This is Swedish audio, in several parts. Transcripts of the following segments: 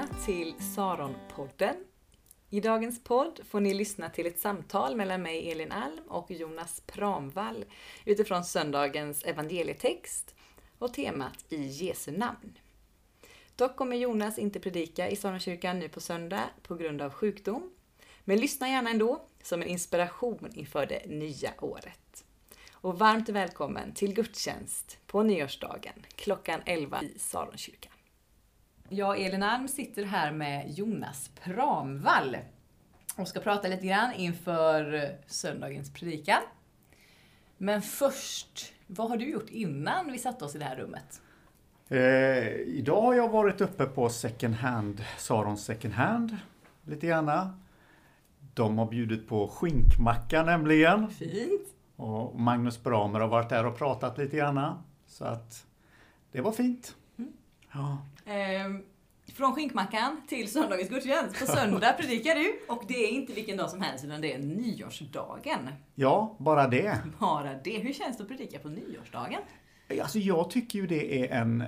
välkomna till Saronpodden. I dagens podd får ni lyssna till ett samtal mellan mig Elin Alm och Jonas Pramvall utifrån söndagens evangelietext och temat i Jesu namn. Dock kommer Jonas inte predika i Saronkyrkan nu på söndag på grund av sjukdom. Men lyssna gärna ändå som en inspiration inför det nya året. Och varmt välkommen till gudstjänst på nyårsdagen klockan 11 i Saronkyrkan. Jag, Elin Alm, sitter här med Jonas Pramvall och ska prata lite grann inför söndagens predikan. Men först, vad har du gjort innan vi satte oss i det här rummet? Eh, idag har jag varit uppe på second hand, Sarons second hand, lite grann. De har bjudit på skinkmacka nämligen. Fint! Och Magnus Bramer har varit där och pratat lite grann. Så att det var fint. Ja. Ehm, från skinkmackan till söndagens gudstjänst. På söndag predikar du och det är inte vilken dag som helst utan det är nyårsdagen. ja, bara det. Bara det. Hur känns det att predika på nyårsdagen? Alltså jag tycker ju det är en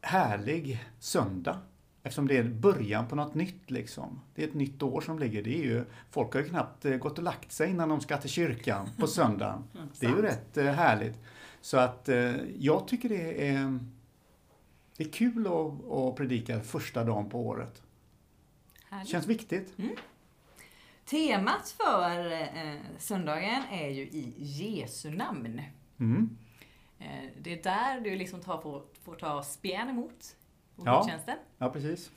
härlig söndag. Eftersom det är början på något nytt liksom. Det är ett nytt år som ligger. Det är ju, folk har ju knappt eh, gått och lagt sig innan de ska till kyrkan på söndagen. Det är ju rätt eh, härligt. Så att eh, jag tycker det är, det är kul att, att predika första dagen på året. Härligt. Känns viktigt. Temat för eh, söndagen är ju i Jesu namn. Mm. Eh, det är där du liksom tar, får, får ta spjärn emot Ja. gudstjänsten. Ja, precis.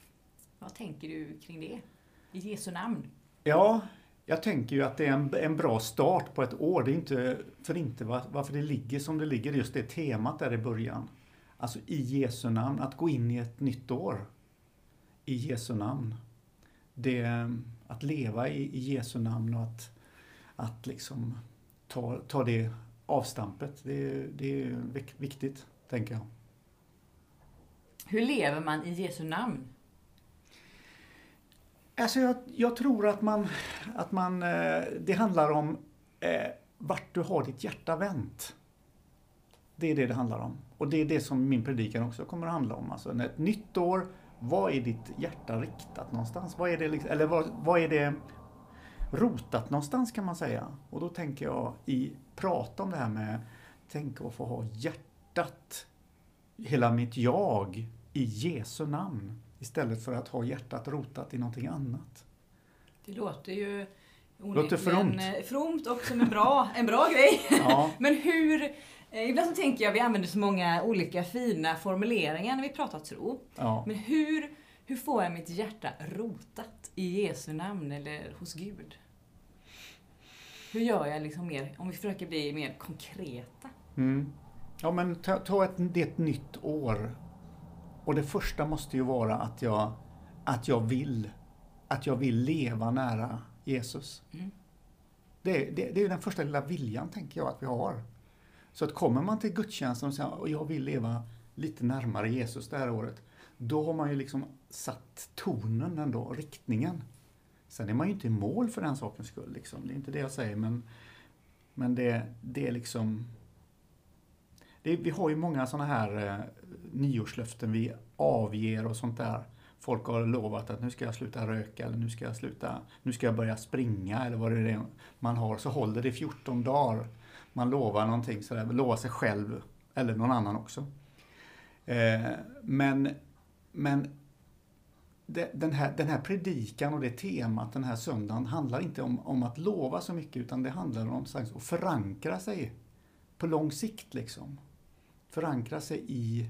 Vad tänker du kring det? I Jesu namn? Ja, jag tänker ju att det är en, en bra start på ett år. Det är inte för inte va- varför det ligger som det ligger, just det temat där i början. Alltså i Jesu namn, att gå in i ett nytt år. I Jesu namn. Det, att leva i, i Jesu namn och att, att liksom ta, ta det avstampet. Det, det är vik- viktigt, tänker jag. Hur lever man i Jesu namn? Alltså jag, jag tror att man, att man, eh, det handlar om eh, vart du har ditt hjärta vänt. Det är det det handlar om. Och det är det som min predikan också kommer att handla om. Alltså ett nytt år, vad är ditt hjärta riktat någonstans? Vad är det, liksom, eller vad, vad är det rotat någonstans kan man säga? Och då tänker jag i prata om det här med, tänk att få ha hjärtat, hela mitt jag i Jesu namn. Istället för att ha hjärtat rotat i någonting annat. Det låter ju Låter fromt. onekligen, fromt och som en bra, en bra grej. Ja, Men hur, ibland så tänker jag vi använder så många olika fina formuleringar när vi pratar tro. ja. Men hur, hur får jag mitt hjärta rotat i Jesu namn eller hos Gud? Hur gör jag liksom mer, om vi försöker bli mer konkreta? Mm. Ja men ta, ta ett, det är ett nytt år. Och det första måste ju vara att jag, att jag vill att jag vill leva nära Jesus. Mm. Det, det, det är den första lilla viljan, tänker jag, att vi har. Så att kommer man till gudstjänsten och säger att jag vill leva lite närmare Jesus det här året, då har man ju liksom satt tonen ändå, riktningen. Sen är man ju inte i mål för den sakens skull, liksom. det är inte det jag säger, men, men det, det är liksom... Det, vi har ju många sådana här eh, nyårslöften vi avger och sånt där. Folk har lovat att nu ska jag sluta röka eller nu ska jag sluta, nu ska jag börja springa eller vad det är man har. Så håller det 14 dagar. Man lovar någonting sådär, lovar sig själv eller någon annan också. Eh, men men det, den, här, den här predikan och det temat den här söndagen handlar inte om, om att lova så mycket utan det handlar om att förankra sig på lång sikt. liksom. Förankra sig i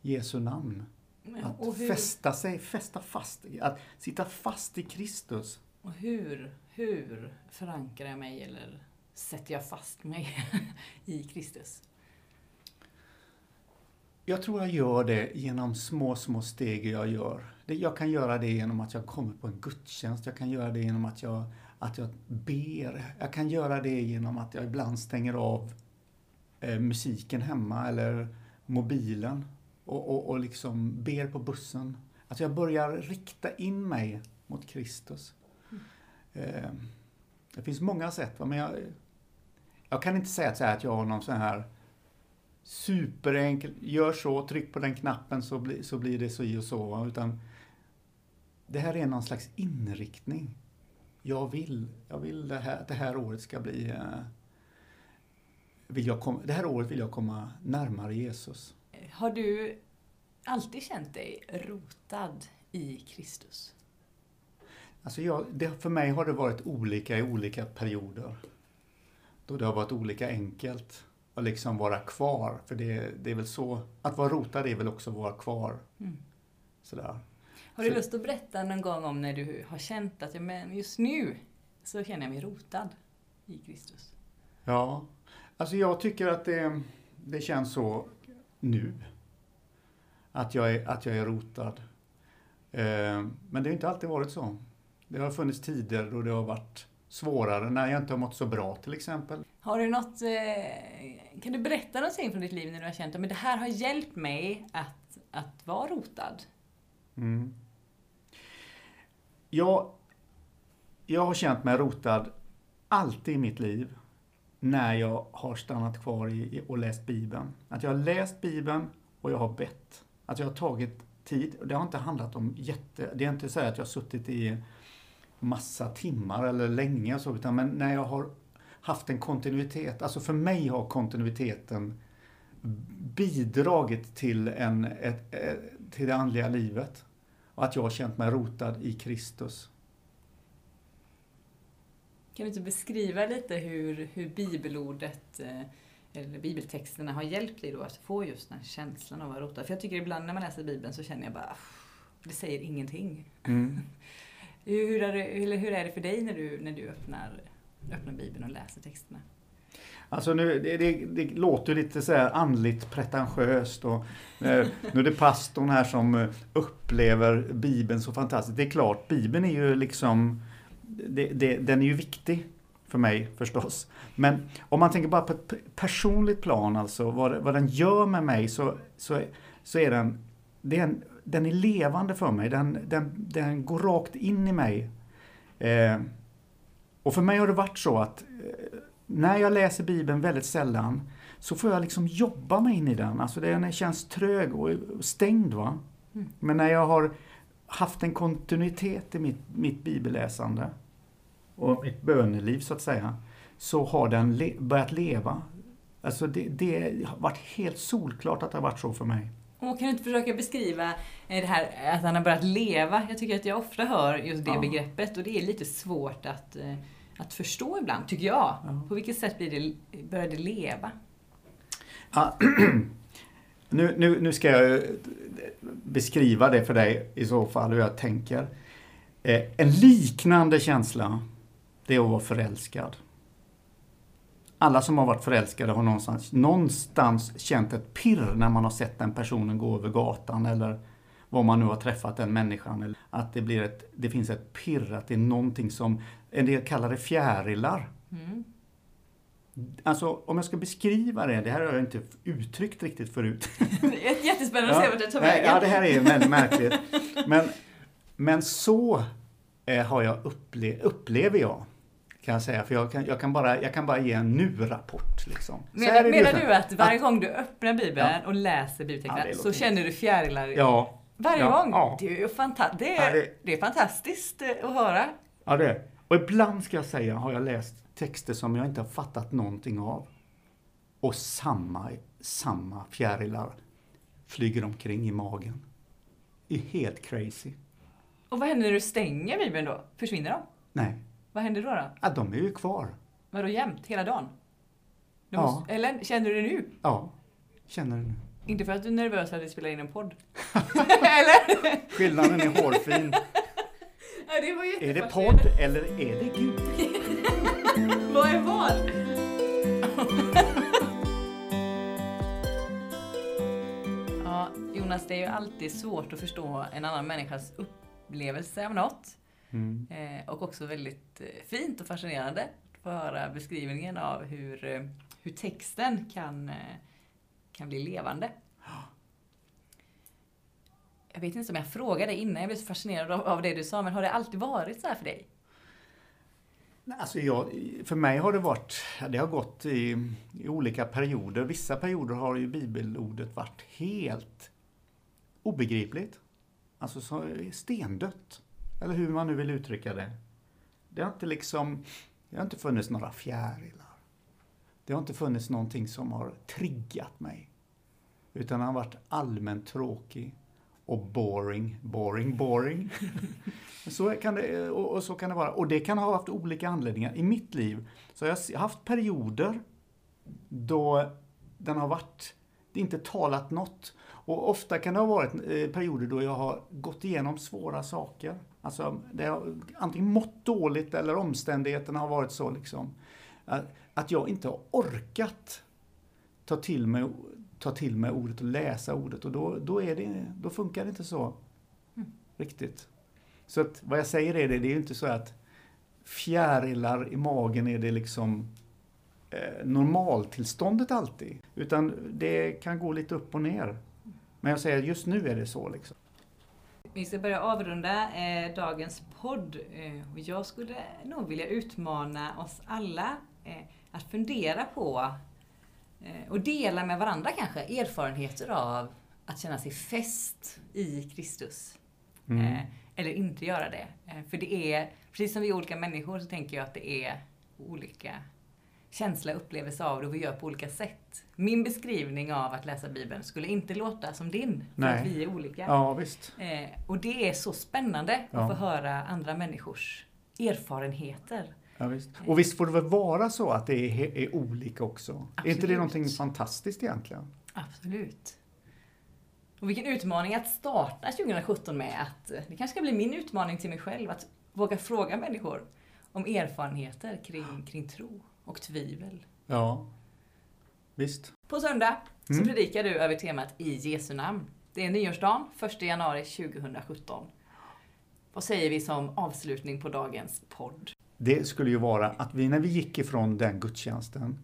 Jesu namn. Att hur, fästa sig, fästa fast, att sitta fast i Kristus. och hur, hur förankrar jag mig eller sätter jag fast mig i Kristus? Jag tror jag gör det genom små, små steg jag gör. Jag kan göra det genom att jag kommer på en gudstjänst. Jag kan göra det genom att jag, att jag ber. Jag kan göra det genom att jag ibland stänger av eh, musiken hemma eller mobilen och, och, och liksom ber på bussen. Att jag börjar rikta in mig mot Kristus. Eh, det finns många sätt, men jag, jag kan inte säga att, jag har någon sån här superenkel, gör så, tryck på den knappen så, bli, så blir det så i och så. Utan det här är någon slags inriktning. Jag vill, jag vill det här, det här året ska bli... Eh, vill jag kom, det här året vill jag komma närmare Jesus. Har du alltid känt dig rotad i Kristus? Alltså jag, det, för mig har det varit olika i olika perioder. Då det har varit olika enkelt att liksom vara kvar. För det, det är väl så, att vara rotad är väl också att vara kvar. Mm. Sådär. Har du Så- lust att berätta någon gång om när du har känt att ja, men just nu så känner jag mig rotad i Kristus? Ja, alltså jag tycker att det, det känns så nu. Att jag är, att jag är rotad. Eh, men det har inte alltid varit så. Det har funnits tider då det har varit svårare, när jag inte har mått så bra till exempel. Har du något, eh, kan du berätta någonting från ditt liv när du har känt att det här har hjälpt mig att, att vara rotad? Mm. Jag, jag har känt mig rotad alltid i mitt liv när jag har stannat kvar i, och läst Bibeln. Att jag har läst Bibeln och jag har bett. Att jag har tagit tid. Det har inte handlat om jätte... Det är inte så att jag har suttit i massa timmar eller länge och så, utan men när jag har haft en kontinuitet. Alltså för mig har kontinuiteten bidragit till, en, ett, ett, till det andliga livet. Och att jag har känt mig rotad i Kristus. Kan du inte beskriva lite hur, hur bibelordet eh, eller bibeltexterna har hjälpt dig då att få just den känslan av att vara rotad? För jag tycker ibland när man läser Bibeln så känner jag bara, "Pff, det säger ingenting. Mm. Hur, är det, eller hur är det för dig när du, när du öppnar, öppnar Bibeln och läser texterna? Alltså nu, det, det, det låter lite så här andligt pretentiöst och eh, nu är det pastorn här som eh, upplever Bibeln så fantastiskt. Det är klart, Bibeln är ju liksom, det, det, den är ju viktig för mig förstås. Men om man tänker bara på ett personligt plan, alltså vad, vad den gör med mig så, så, så är den, det är en, den är levande för mig. Den, den, den går rakt in i mig. Eh, och för mig har det varit så att eh, när jag läser Bibeln väldigt sällan så får jag liksom jobba mig in i den. Alltså den känns trög och stängd. va. Mm. Men när jag har haft en kontinuitet i mitt, mitt bibelläsande och mitt böneliv så att säga, så har den le- börjat leva. Alltså det, det har varit helt solklart att det har varit så för mig. Och kan du inte försöka beskriva eh, det här att han har börjat leva? Jag tycker att jag ofta hör just det Ja. begreppet och det är lite svårt att, eh, att förstå ibland, tycker jag. Ja. På vilket sätt blir det, börjar det leva? Ja, nu, nu, nu ska jag eh, beskriva det för dig i så fall, hur jag tänker. En liknande känsla, det är att vara förälskad. Alla som har varit förälskade har någonstans, någonstans känt ett pirr när man har sett den personen gå över gatan eller var man nu har träffat den människan. Att det, blir ett, det finns ett pirr, att det är någonting som, en del kallar det fjärilar. Mm. Alltså om jag ska beskriva det, det här har jag inte uttryckt riktigt förut. Det är jättespännande att se vart det tar vägen. ja, det här är väldigt märkligt. Men, men så eh, har jag upple upplever jag, kan jag säga. För jag kan, jag kan, bara, jag kan bara ge en nu-rapport. Liksom. Menar, menar nu. du att varje gång du öppnar Bibeln Ja. och läser Ja, bibeltexterna det så känner du fjärilar Ja, varje Ja, gång? ja. Det är fanta- det Ja, är, det- det är fantastiskt eh, att höra. ja, det är. Och ibland ska jag säga har jag läst texter som jag inte har fattat någonting av. Och samma, samma fjärilar flyger omkring i magen. Det är helt crazy. Och vad händer när du stänger Bibeln då? Försvinner de? Nej, Vad händer då? då? ja, de är ju kvar. Vadå jämt? Hela dagen? Du Ja. måste, eller känner du det nu? Ja, känner du nu. Inte för att du är nervös att vi spelar in en podd? eller? Skillnaden är hårfin. Ja, det var Är det podd eller är det Gud? Vad är vad? ja, Jonas, det är ju alltid svårt att förstå en annan människas upplevelse av något. Mm. Eh, och också väldigt eh, fint och fascinerande att få höra beskrivningen av hur, eh, hur texten kan, kan bli levande. Jag vet inte om jag frågade innan, jag blev så fascinerad av, av det du sa, men har det alltid varit så här för dig? Alltså jag, för mig har det varit, det har gått i, i olika perioder. Vissa perioder har ju bibelordet varit helt obegripligt. Alltså så stendött. Eller hur man nu vill uttrycka det. Det har inte liksom, det har inte funnits några fjärilar. Det har inte funnits någonting som har triggat mig. Utan han har varit allmänt tråkig och boring, boring, boring. så kan det, och, och, så kan det vara. Och det kan ha haft olika anledningar. I mitt liv så har jag haft perioder då den har varit, det inte talat något. Och ofta kan det ha varit eh, perioder då jag har gått igenom svåra saker. Alltså, det har antingen mått dåligt eller omständigheterna har varit så liksom. Att jag inte har orkat ta till mig, ta till mig ordet och läsa ordet och då, då, är det, då funkar det inte så mm. riktigt. Så att vad jag säger är det, det är ju inte så att fjärilar i magen är det liksom eh, normaltillståndet alltid. Utan det kan gå lite upp och ner. Men jag säger just nu är det så. Liksom. Vi ska börja avrunda eh, dagens podd. Eh, och jag skulle nog vilja utmana oss alla eh, att fundera på eh, och dela med varandra kanske erfarenheter av att känna sig fäst i Kristus. Mm. Eh, eller inte göra det. Eh, för det är, precis som vi är olika människor så tänker jag att det är olika känsla upplevelse av det och vi gör på olika sätt. Min beskrivning av att läsa Bibeln skulle inte låta som din, för Nej. att vi är olika. Ja, visst. Eh, och det är så spännande ja. att få höra andra människors erfarenheter. Ja, visst. Och visst får det väl vara så att det är, är olika också? Absolut. Är inte det någonting fantastiskt egentligen? Absolut. Och vilken utmaning att starta 2017 med att det kanske ska bli min utmaning till mig själv att våga fråga människor om erfarenheter kring, kring tro och tvivel. Ja, visst. På söndag så mm. predikar du över temat I Jesu namn. Det är nyårsdagen, 1 januari 2017. Vad säger vi som avslutning på dagens podd? Det skulle ju vara att vi när vi gick ifrån den gudstjänsten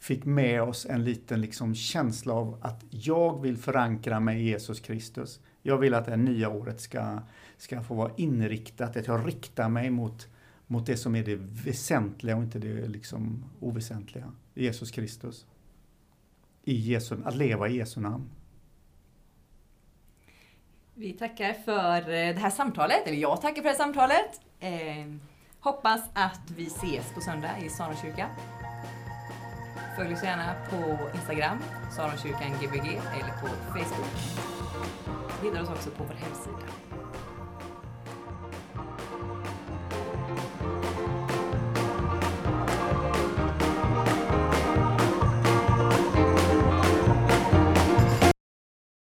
fick med oss en liten liksom känsla av att jag vill förankra mig i Jesus Kristus. Jag vill att det nya året ska, ska få vara inriktat, att jag riktar mig mot mot det som är det väsentliga och inte det liksom oväsentliga. Jesus Kristus. I Jesu, att leva i Jesu namn. Vi tackar för eh, det här samtalet, eller jag tackar för det här samtalet. Eh, hoppas att vi ses på söndag i Saronkyrkan. Följ oss gärna på Instagram, Saronkyrkan Gbg, eller på Facebook. Hittar oss också på vår hemsida.